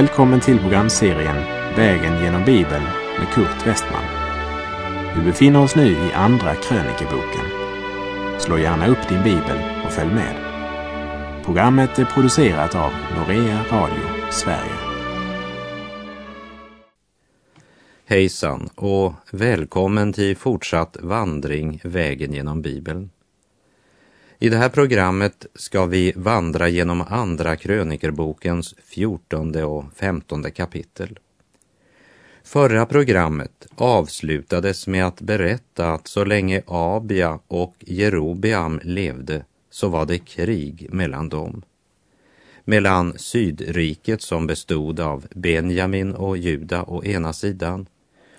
Välkommen till programserien Vägen genom Bibeln med Kurt Westman. Vi befinner oss nu i Andra krönikeboken. Slå gärna upp din bibel och följ med. Programmet är producerat av Norea Radio Sverige. Hejsan och välkommen till fortsatt vandring vägen genom Bibeln. I det här programmet ska vi vandra genom Andra krönikerbokens 14 och 15 kapitel. Förra programmet avslutades med att berätta att så länge Abia och Jerobeam levde så var det krig mellan dem. Mellan Sydriket som bestod av Benjamin och Juda å ena sidan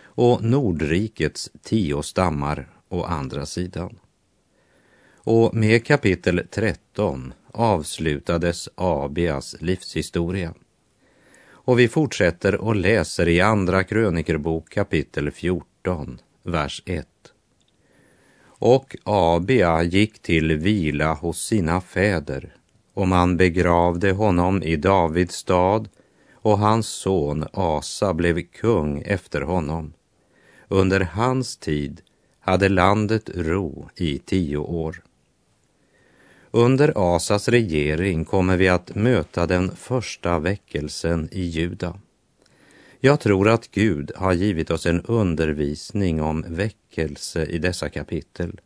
och Nordrikets tio stammar å andra sidan. Och med kapitel 13 avslutades Abias livshistoria. Och vi fortsätter och läser i Andra krönikerbok kapitel 14, vers 1. Och Abia gick till vila hos sina fäder och man begravde honom i Davids stad och hans son Asa blev kung efter honom. Under hans tid hade landet ro i tio år. Under Asas regering kommer vi att möta den första väckelsen i Juda. Jag tror att Gud har givit oss en undervisning om väckelse i dessa kapitel.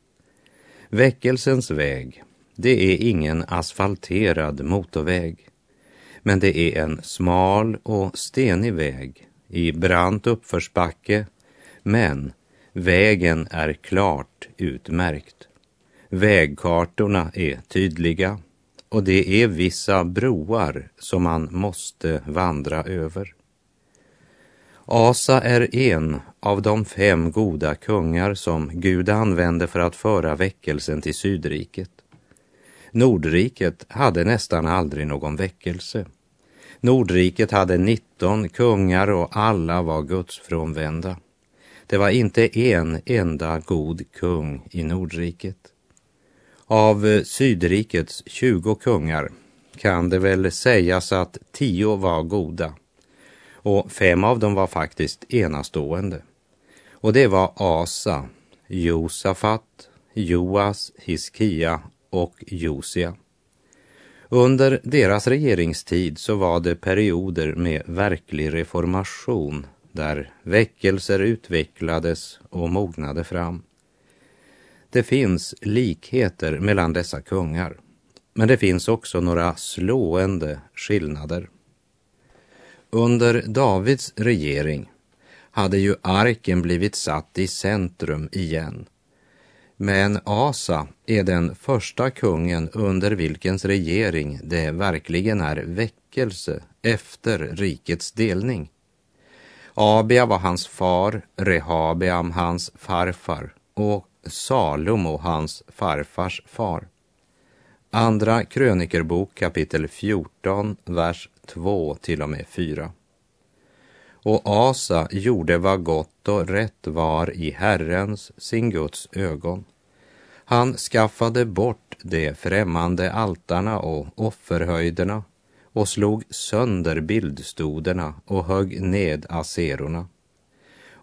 Väckelsens väg, det är ingen asfalterad motorväg, men det är en smal och stenig väg i brant uppförsbacke, men vägen är klart utmärkt. Vägkartorna är tydliga och det är vissa broar som man måste vandra över. Asa är en av de fem goda kungar som Gud använde för att föra väckelsen till Sydriket. Nordriket hade nästan aldrig någon väckelse. Nordriket hade 19 kungar och alla var gudsfrånvända. Det var inte en enda god kung i Nordriket. Av eh, Sydrikets 20 kungar kan det väl sägas att tio var goda och fem av dem var faktiskt enastående. Och det var Asa, Josafat, Joas, Hiskia och Josia. Under deras regeringstid så var det perioder med verklig reformation där väckelser utvecklades och mognade fram. Det finns likheter mellan dessa kungar, men det finns också några slående skillnader. Under Davids regering hade ju arken blivit satt i centrum igen. Men Asa är den första kungen under vilkens regering det verkligen är väckelse efter rikets delning. Abia var hans far, Rehabeam hans farfar och Salomo, hans farfars far. Andra krönikerbok kapitel 14, vers 2 till och med 4. Och Asa gjorde vad gott och rätt var i Herrens, sin Guds ögon. Han skaffade bort de främmande altarna och offerhöjderna och slog sönder bildstoderna och högg ned aserorna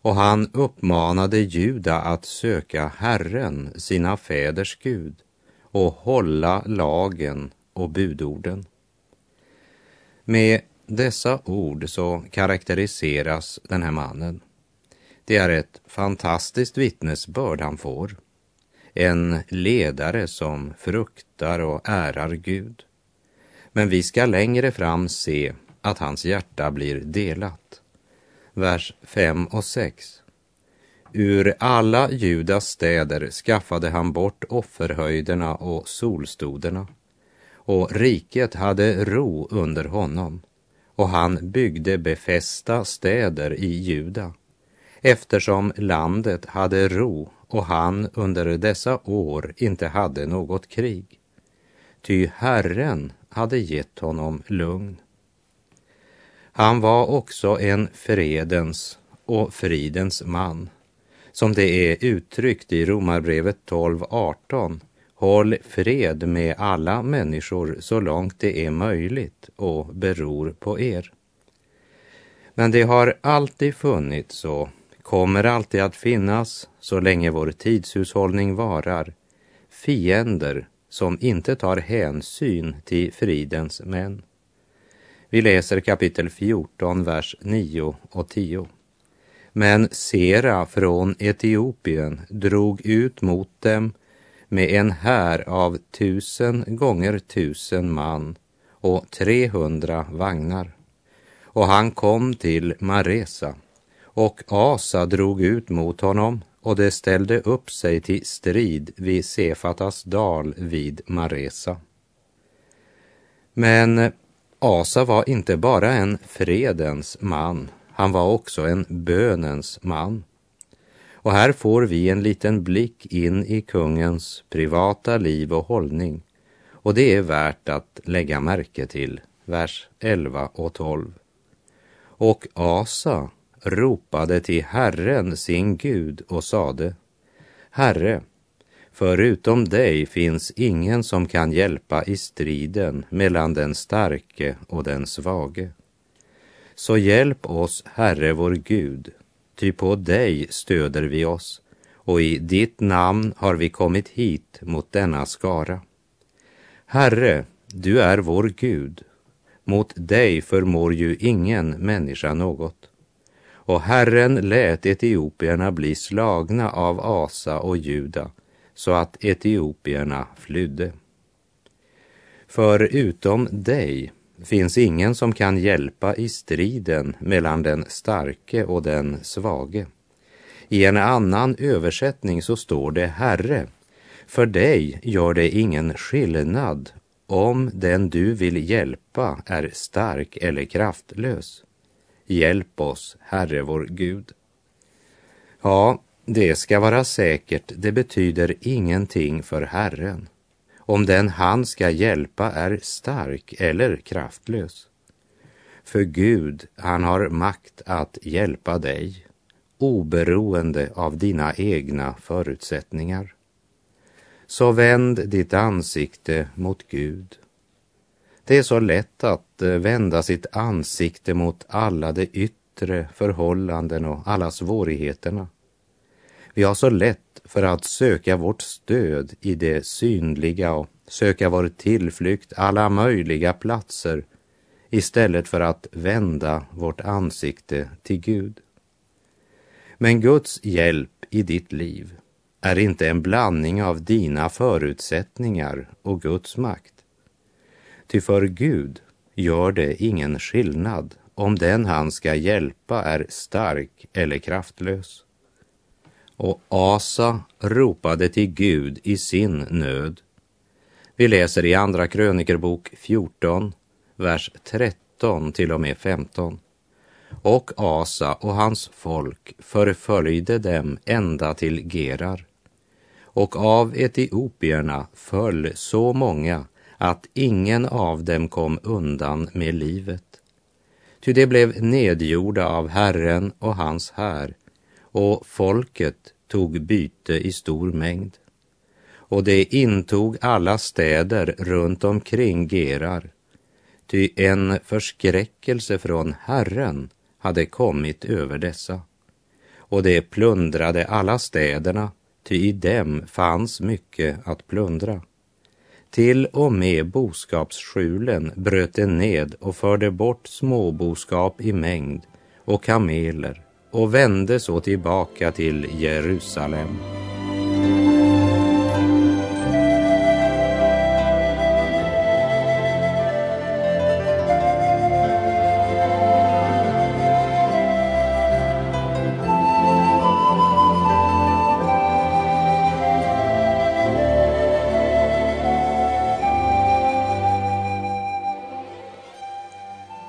och han uppmanade Juda att söka Herren, sina fäders Gud, och hålla lagen och budorden. Med dessa ord så karaktäriseras den här mannen. Det är ett fantastiskt vittnesbörd han får. En ledare som fruktar och ärar Gud. Men vi ska längre fram se att hans hjärta blir delat vers 5 och 6. Ur alla Judas städer skaffade han bort offerhöjderna och solstoderna och riket hade ro under honom och han byggde befästa städer i Juda eftersom landet hade ro och han under dessa år inte hade något krig. Ty Herren hade gett honom lugn. Han var också en fredens och fridens man, som det är uttryckt i Romarbrevet 12.18. Håll fred med alla människor så långt det är möjligt och beror på er. Men det har alltid funnits och kommer alltid att finnas så länge vår tidshushållning varar fiender som inte tar hänsyn till fridens män. Vi läser kapitel 14, vers 9 och 10. Men Sera från Etiopien drog ut mot dem med en här av tusen gånger tusen man och trehundra vagnar. Och han kom till Maresa och Asa drog ut mot honom och det ställde upp sig till strid vid Sefatas dal vid Maresa. Men Asa var inte bara en fredens man, han var också en bönens man. Och här får vi en liten blick in i kungens privata liv och hållning. Och det är värt att lägga märke till, vers 11 och 12. Och Asa ropade till Herren sin Gud och sade Herre, förutom dig finns ingen som kan hjälpa i striden mellan den starke och den svage. Så hjälp oss, Herre vår Gud, ty på dig stöder vi oss och i ditt namn har vi kommit hit mot denna skara. Herre, du är vår Gud, mot dig förmår ju ingen människa något. Och Herren lät etiopierna bli slagna av Asa och Juda så att etiopierna flydde. För utom dig finns ingen som kan hjälpa i striden mellan den starke och den svage. I en annan översättning så står det Herre, för dig gör det ingen skillnad om den du vill hjälpa är stark eller kraftlös. Hjälp oss, Herre vår Gud. Ja, det ska vara säkert, det betyder ingenting för Herren om den han ska hjälpa är stark eller kraftlös. För Gud, han har makt att hjälpa dig oberoende av dina egna förutsättningar. Så vänd ditt ansikte mot Gud. Det är så lätt att eh, vända sitt ansikte mot alla de yttre förhållanden och alla svårigheterna. Vi har så lätt för att söka vårt stöd i det synliga och söka vår tillflykt alla möjliga platser istället för att vända vårt ansikte till Gud. Men Guds hjälp i ditt liv är inte en blandning av dina förutsättningar och Guds makt. Ty för Gud gör det ingen skillnad om den han ska hjälpa är stark eller kraftlös. Och Asa ropade till Gud i sin nöd. Vi läser i Andra krönikerbok 14, vers 13 till och med 15. Och Asa och hans folk förföljde dem ända till Gerar. Och av etiopierna föll så många att ingen av dem kom undan med livet. Ty de blev nedgjorda av Herren och hans här, och folket tog byte i stor mängd. Och de intog alla städer runt omkring Gerar, ty en förskräckelse från Herren hade kommit över dessa. Och de plundrade alla städerna, ty i dem fanns mycket att plundra. Till och med boskapsskjulen bröt de ned och förde bort småboskap i mängd och kameler och vände så tillbaka till Jerusalem.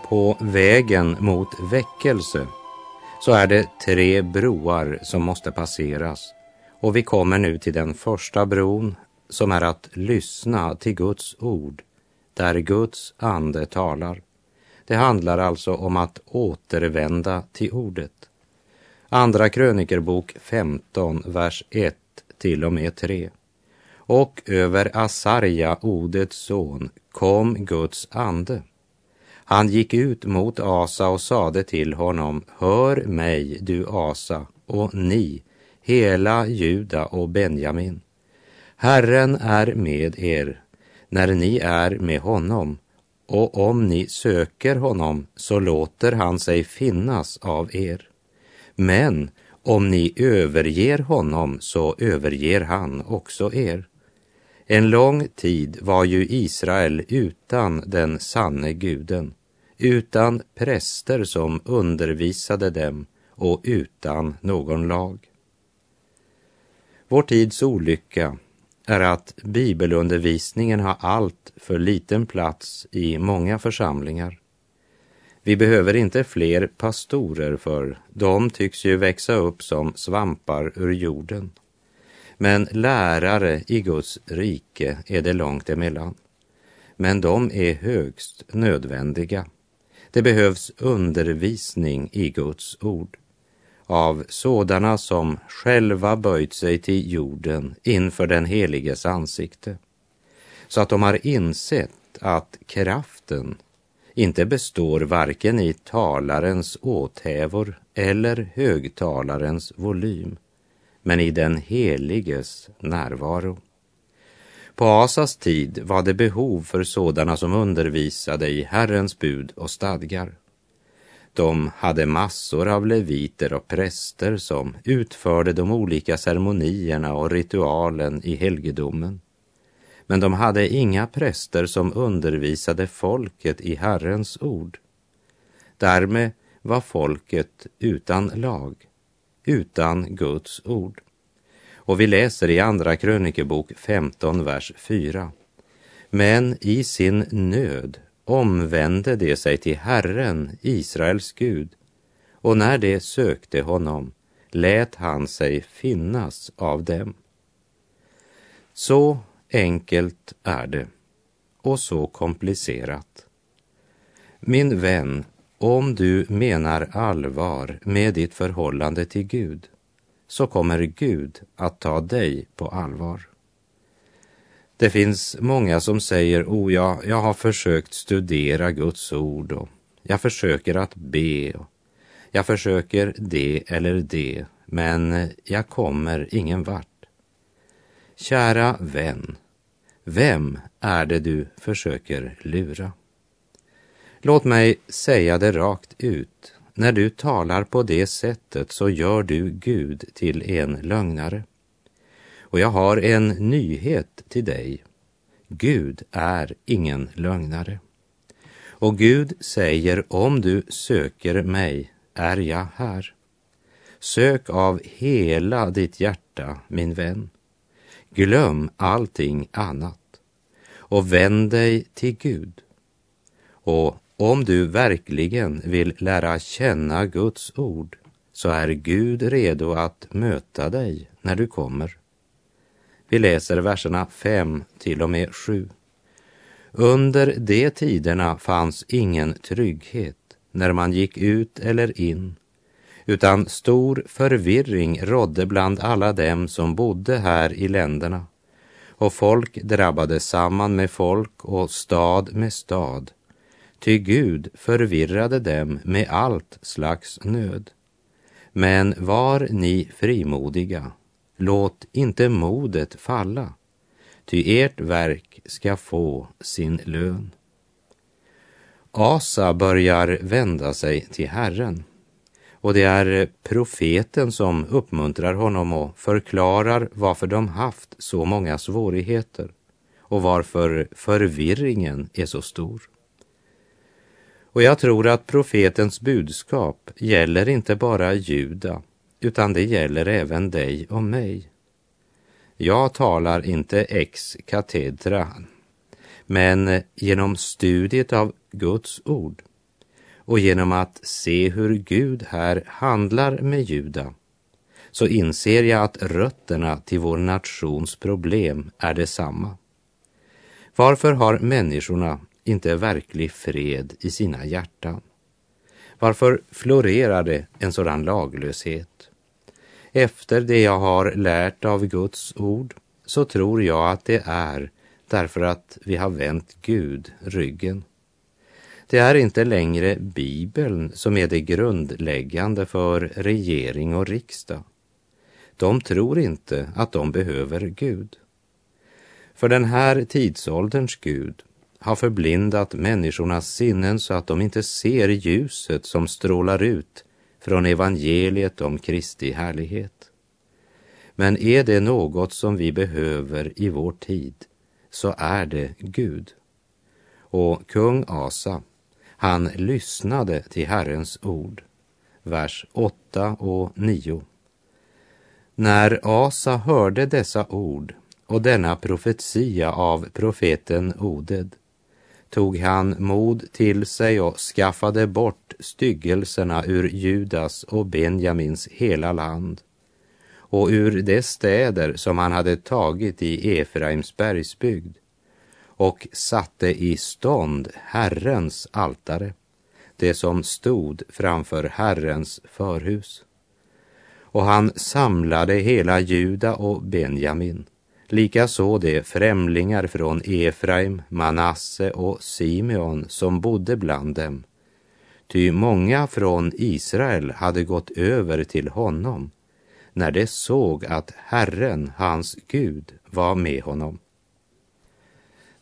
På vägen mot väckelse så är det tre broar som måste passeras. Och vi kommer nu till den första bron som är att lyssna till Guds ord, där Guds ande talar. Det handlar alltså om att återvända till ordet. Andra krönikerbok 15, vers 1 till och med 3. Och över Asarja, Odets son, kom Guds ande han gick ut mot Asa och sade till honom, Hör mig, du Asa, och ni, hela Juda och Benjamin. Herren är med er när ni är med honom, och om ni söker honom så låter han sig finnas av er. Men om ni överger honom så överger han också er. En lång tid var ju Israel utan den sanne guden, utan präster som undervisade dem och utan någon lag. Vår tids olycka är att bibelundervisningen har allt för liten plats i många församlingar. Vi behöver inte fler pastorer för de tycks ju växa upp som svampar ur jorden. Men lärare i Guds rike är det långt emellan. Men de är högst nödvändiga. Det behövs undervisning i Guds ord av sådana som själva böjt sig till jorden inför den heliges ansikte, så att de har insett att kraften inte består varken i talarens åthävor eller högtalarens volym, men i den heliges närvaro. På Asas tid var det behov för sådana som undervisade i Herrens bud och stadgar. De hade massor av leviter och präster som utförde de olika ceremonierna och ritualen i helgedomen. Men de hade inga präster som undervisade folket i Herrens ord. Därmed var folket utan lag, utan Guds ord. Och vi läser i Andra krönikebok 15, vers 4. Men i sin nöd omvände de sig till Herren, Israels Gud, och när de sökte honom lät han sig finnas av dem. Så enkelt är det och så komplicerat. Min vän, om du menar allvar med ditt förhållande till Gud så kommer Gud att ta dig på allvar. Det finns många som säger, oh ja, jag har försökt studera Guds ord och jag försöker att be och jag försöker det eller det, men jag kommer ingen vart. Kära vän, vem är det du försöker lura? Låt mig säga det rakt ut. När du talar på det sättet så gör du Gud till en lögnare. Och jag har en nyhet till dig. Gud är ingen lögnare. Och Gud säger, om du söker mig är jag här. Sök av hela ditt hjärta, min vän. Glöm allting annat och vänd dig till Gud. Och om du verkligen vill lära känna Guds ord så är Gud redo att möta dig när du kommer. Vi läser verserna 5 till och med 7. Under de tiderna fanns ingen trygghet när man gick ut eller in, utan stor förvirring rådde bland alla dem som bodde här i länderna, och folk drabbade samman med folk och stad med stad, ty Gud förvirrade dem med allt slags nöd. Men var ni frimodiga Låt inte modet falla, ty ert verk ska få sin lön. Asa börjar vända sig till Herren och det är profeten som uppmuntrar honom och förklarar varför de haft så många svårigheter och varför förvirringen är så stor. Och jag tror att profetens budskap gäller inte bara Juda utan det gäller även dig och mig. Jag talar inte ex katedra, men genom studiet av Guds ord och genom att se hur Gud här handlar med Juda så inser jag att rötterna till vår nations problem är detsamma. Varför har människorna inte verklig fred i sina hjärtan? Varför florerar det en sådan laglöshet? efter det jag har lärt av Guds ord så tror jag att det är därför att vi har vänt Gud ryggen. Det är inte längre Bibeln som är det grundläggande för regering och riksdag. De tror inte att de behöver Gud. För den här tidsålderns Gud har förblindat människornas sinnen så att de inte ser ljuset som strålar ut från evangeliet om Kristi härlighet. Men är det något som vi behöver i vår tid så är det Gud. Och kung Asa, han lyssnade till Herrens ord. Vers 8 och 9. När Asa hörde dessa ord och denna profetia av profeten Oded tog han mod till sig och skaffade bort styggelserna ur Judas och Benjamins hela land och ur de städer som han hade tagit i Efraims bergsbygd och satte i stånd Herrens altare, det som stod framför Herrens förhus. Och han samlade hela Juda och Benjamin, likaså de främlingar från Efraim, Manasse och Simeon som bodde bland dem. Ty många från Israel hade gått över till honom när de såg att Herren, hans Gud, var med honom.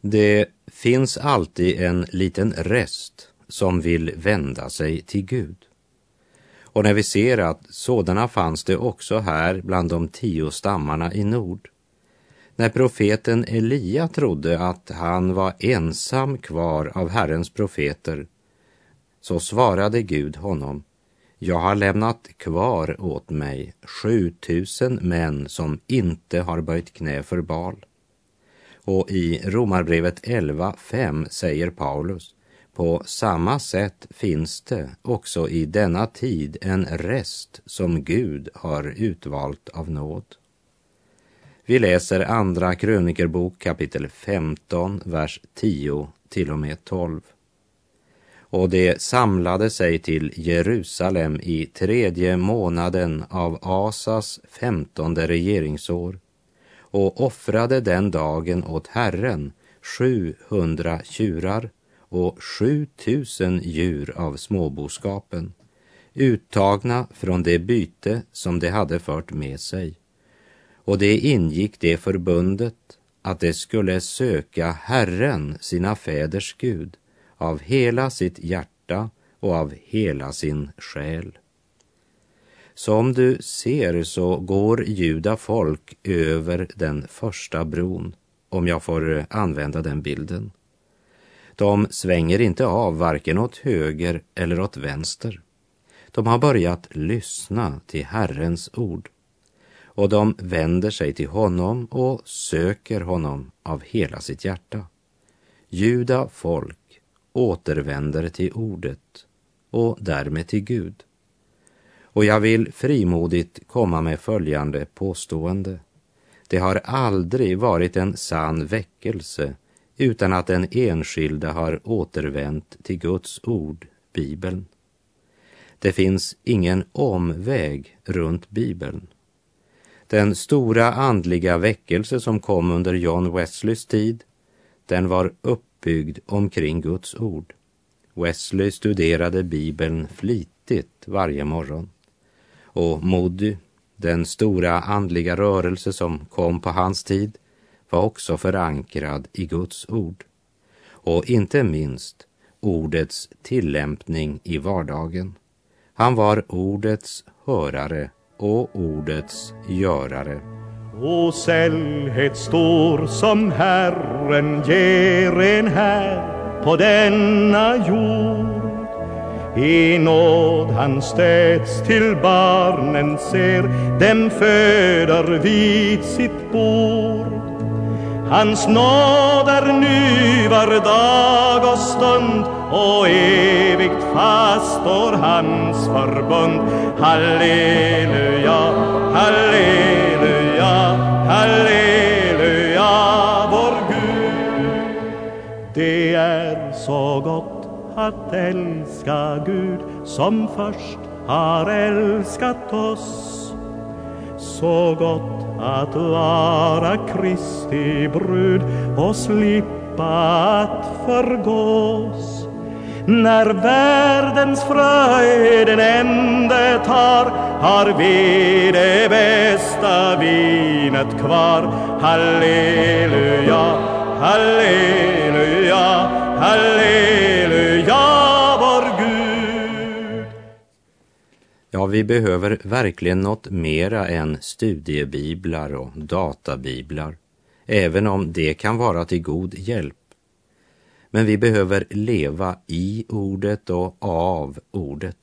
Det finns alltid en liten rest som vill vända sig till Gud. Och när vi ser att sådana fanns det också här bland de tio stammarna i nord. När profeten Elia trodde att han var ensam kvar av Herrens profeter så svarade Gud honom jag har lämnat kvar åt mig 7000 män som inte har böjt knä för Bal. Och i Romarbrevet 11.5 säger Paulus, på samma sätt finns det också i denna tid en rest som Gud har utvalt av nåd. Vi läser Andra krönikerbok kapitel 15, vers 10 till och med 12 och det samlade sig till Jerusalem i tredje månaden av Asas femtonde regeringsår och offrade den dagen åt Herren 700 tjurar och 7000 djur av småboskapen, uttagna från det byte som de hade fört med sig. Och det ingick det förbundet att de skulle söka Herren, sina fäders Gud, av hela sitt hjärta och av hela sin själ. Som du ser så går juda folk över den första bron, om jag får använda den bilden. De svänger inte av varken åt höger eller åt vänster. De har börjat lyssna till Herrens ord och de vänder sig till honom och söker honom av hela sitt hjärta. Juda folk återvänder till ordet och därmed till Gud. Och jag vill frimodigt komma med följande påstående. Det har aldrig varit en sann väckelse utan att den enskilde har återvänt till Guds ord, Bibeln. Det finns ingen omväg runt Bibeln. Den stora andliga väckelse som kom under John Wesleys tid, den var uppbyggd omkring Guds ord. Wesley studerade Bibeln flitigt varje morgon. Och Moody, den stora andliga rörelse som kom på hans tid, var också förankrad i Guds ord. Och inte minst ordets tillämpning i vardagen. Han var ordets hörare och ordets görare. Och sällhet stor som Herren ger en här på denna jord. I nåd han städs till barnen ser, dem föder vid sitt bord. Hans nåd är ny var dag och stund och evigt fast står hans förbund. Halleluja, halleluja, halleluja, vår Gud. Det är så gott att älska Gud som först har älskat oss. Så gott att vara Kristi brud och slippa att förgås. När världens fröjd en ände tar har vi det bästa vinet kvar. Halleluja, halleluja, halleluja, vår Gud. Ja, vi behöver verkligen något mera än studiebiblar och databiblar, även om det kan vara till god hjälp. Men vi behöver leva i ordet och av ordet.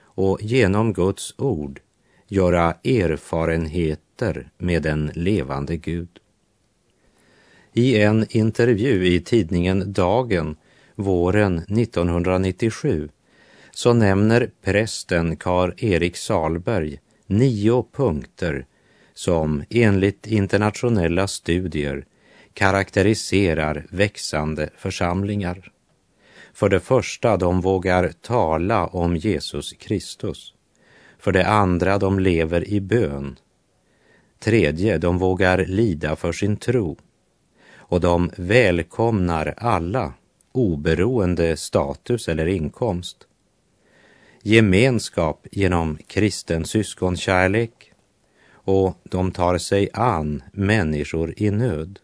Och genom Guds ord göra erfarenheter med den levande Gud. I en intervju i tidningen Dagen våren 1997 så nämner prästen Karl-Erik Salberg nio punkter som enligt internationella studier karaktäriserar växande församlingar. För det första, de vågar tala om Jesus Kristus. För det andra, de lever i bön. Tredje, de vågar lida för sin tro. Och de välkomnar alla, oberoende status eller inkomst. Gemenskap genom kristen syskonkärlek och de tar sig an människor i nöd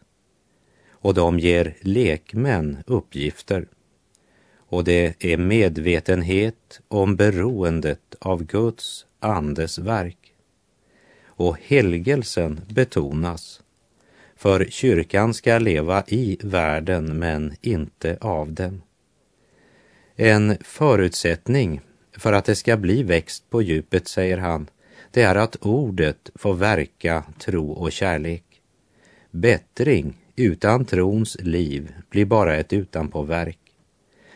och de ger lekmän uppgifter. Och det är medvetenhet om beroendet av Guds andes verk. Och helgelsen betonas, för kyrkan ska leva i världen men inte av den. En förutsättning för att det ska bli växt på djupet, säger han, det är att ordet får verka tro och kärlek. Bättring utan trons liv blir bara ett utanpåverk.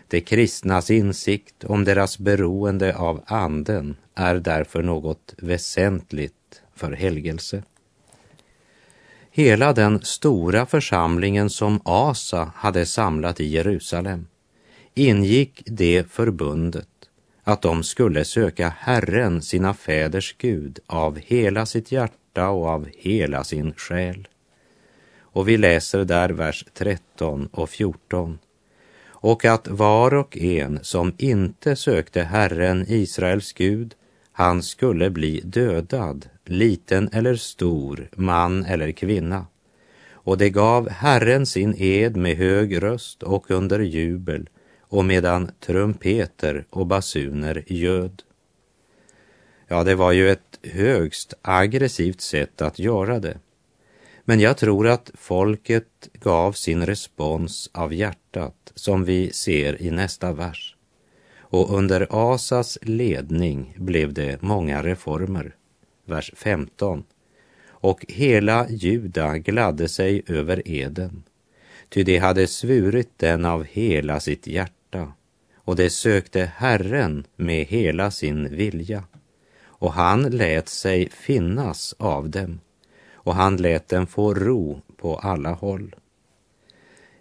De kristnas insikt om deras beroende av anden är därför något väsentligt för helgelse. Hela den stora församlingen som Asa hade samlat i Jerusalem ingick det förbundet att de skulle söka Herren, sina fäders Gud, av hela sitt hjärta och av hela sin själ. Och vi läser där vers 13 och 14. Och att var och en som inte sökte Herren, Israels Gud, han skulle bli dödad, liten eller stor, man eller kvinna. Och det gav Herren sin ed med hög röst och under jubel och medan trumpeter och basuner göd. Ja, det var ju ett högst aggressivt sätt att göra det. Men jag tror att folket gav sin respons av hjärtat som vi ser i nästa vers. Och under Asas ledning blev det många reformer. Vers 15. Och hela Juda gladde sig över eden, ty de hade svurit den av hela sitt hjärta och de sökte Herren med hela sin vilja. Och han lät sig finnas av dem och han lät den få ro på alla håll.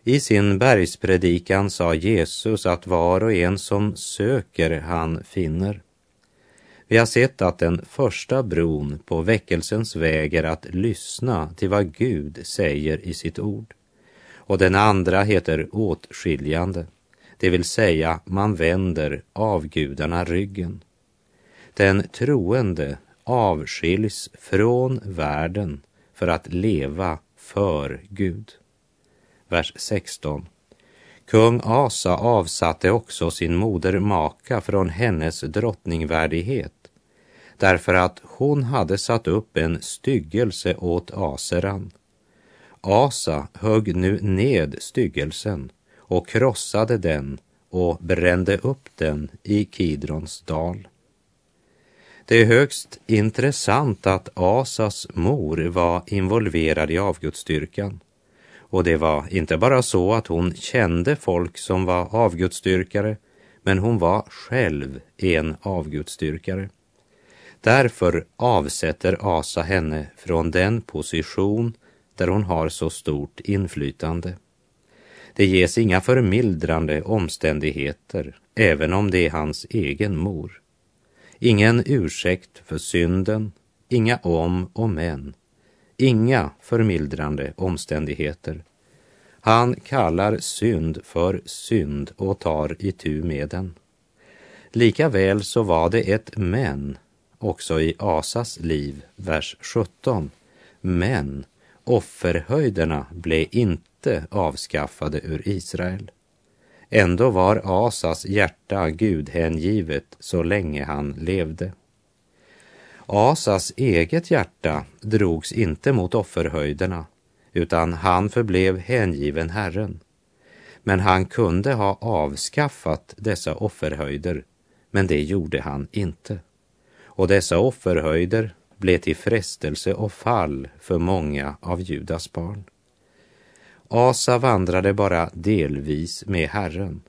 I sin bergspredikan sa Jesus att var och en som söker han finner. Vi har sett att den första bron på väckelsens väg är att lyssna till vad Gud säger i sitt ord. Och den andra heter åtskiljande, det vill säga man vänder avgudarna ryggen. Den troende avskiljs från världen för att leva för Gud. Vers 16. Kung Asa avsatte också sin moder Maka från hennes drottningvärdighet därför att hon hade satt upp en styggelse åt Aseran. Asa högg nu ned styggelsen och krossade den och brände upp den i Kidrons dal. Det är högst intressant att Asas mor var involverad i avgudsstyrkan. Och det var inte bara så att hon kände folk som var avgudsstyrkare, men hon var själv en avgudsstyrkare. Därför avsätter Asa henne från den position där hon har så stort inflytande. Det ges inga förmildrande omständigheter, även om det är hans egen mor. Ingen ursäkt för synden, inga om och men, inga förmildrande omständigheter. Han kallar synd för synd och tar itu med den. Likaväl så var det ett men också i Asas liv, vers 17. Men offerhöjderna blev inte avskaffade ur Israel. Ändå var Asas hjärta gudhängivet så länge han levde. Asas eget hjärta drogs inte mot offerhöjderna, utan han förblev hängiven Herren. Men han kunde ha avskaffat dessa offerhöjder, men det gjorde han inte. Och dessa offerhöjder blev till frestelse och fall för många av Judas barn. Asa vandrade bara delvis med Herren,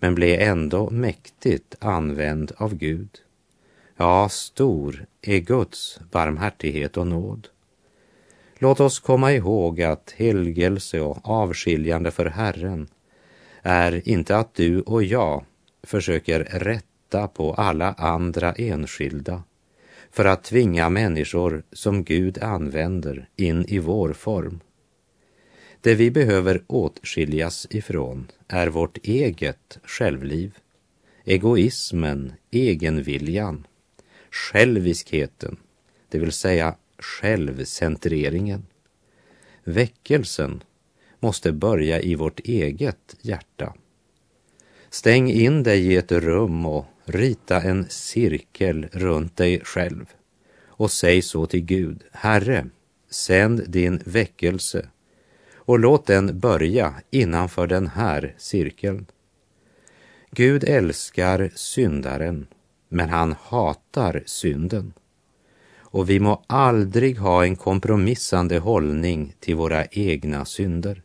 men blev ändå mäktigt använd av Gud. Ja, stor är Guds barmhärtighet och nåd. Låt oss komma ihåg att helgelse och avskiljande för Herren är inte att du och jag försöker rätta på alla andra enskilda för att tvinga människor som Gud använder in i vår form. Det vi behöver åtskiljas ifrån är vårt eget självliv, egoismen, egenviljan, själviskheten, det vill säga självcentreringen. Väckelsen måste börja i vårt eget hjärta. Stäng in dig i ett rum och rita en cirkel runt dig själv och säg så till Gud, Herre, sänd din väckelse och låt den börja innanför den här cirkeln. Gud älskar syndaren, men han hatar synden. Och vi må aldrig ha en kompromissande hållning till våra egna synder.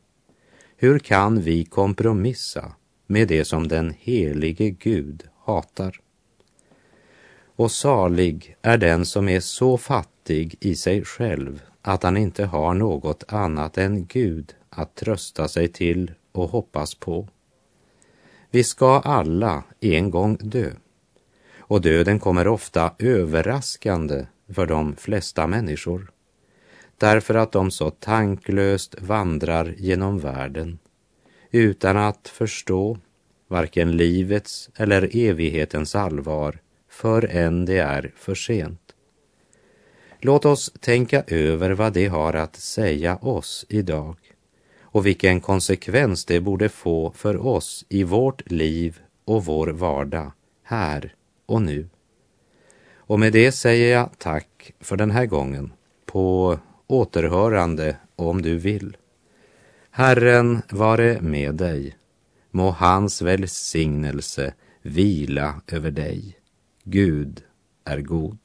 Hur kan vi kompromissa med det som den helige Gud hatar? Och salig är den som är så fattig i sig själv att han inte har något annat än Gud att trösta sig till och hoppas på. Vi ska alla en gång dö. Och döden kommer ofta överraskande för de flesta människor. Därför att de så tanklöst vandrar genom världen utan att förstå varken livets eller evighetens allvar förrän det är för sent. Låt oss tänka över vad det har att säga oss idag och vilken konsekvens det borde få för oss i vårt liv och vår vardag, här och nu. Och med det säger jag tack för den här gången, på återhörande om du vill. Herren vare med dig. Må hans välsignelse vila över dig. Gud är god.